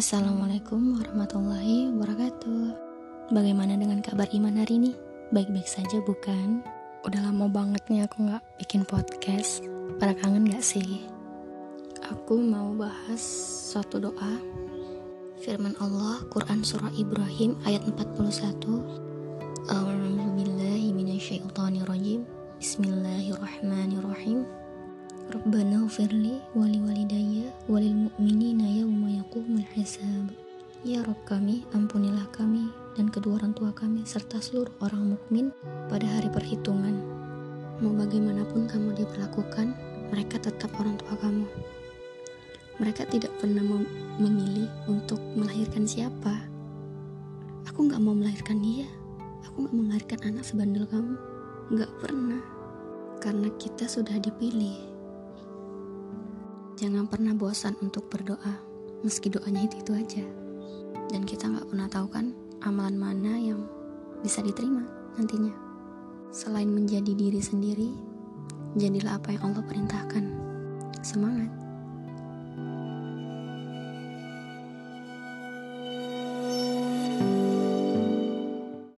Assalamualaikum warahmatullahi wabarakatuh Bagaimana dengan kabar Iman hari ini? Baik-baik saja bukan? Udah lama banget nih aku gak bikin podcast Pada kangen gak sih? Aku mau bahas suatu doa Firman Allah Quran Surah Ibrahim ayat 41 A'udzubillahiminasyaitonirrojim Bismillahirrahmanirrahim Rabbana ufirli wali walidayya walil mu'minina yawma yaqumul hisab. Ya Rabb kami, ampunilah kami dan kedua orang tua kami serta seluruh orang mukmin pada hari perhitungan. Mau bagaimanapun kamu diperlakukan, mereka tetap orang tua kamu. Mereka tidak pernah memilih untuk melahirkan siapa. Aku gak mau melahirkan dia. Aku gak mau melahirkan anak sebandel kamu. Gak pernah. Karena kita sudah dipilih Jangan pernah bosan untuk berdoa, meski doanya itu-itu aja. Dan kita nggak pernah tahu kan amalan mana yang bisa diterima nantinya. Selain menjadi diri sendiri, jadilah apa yang Allah perintahkan. Semangat!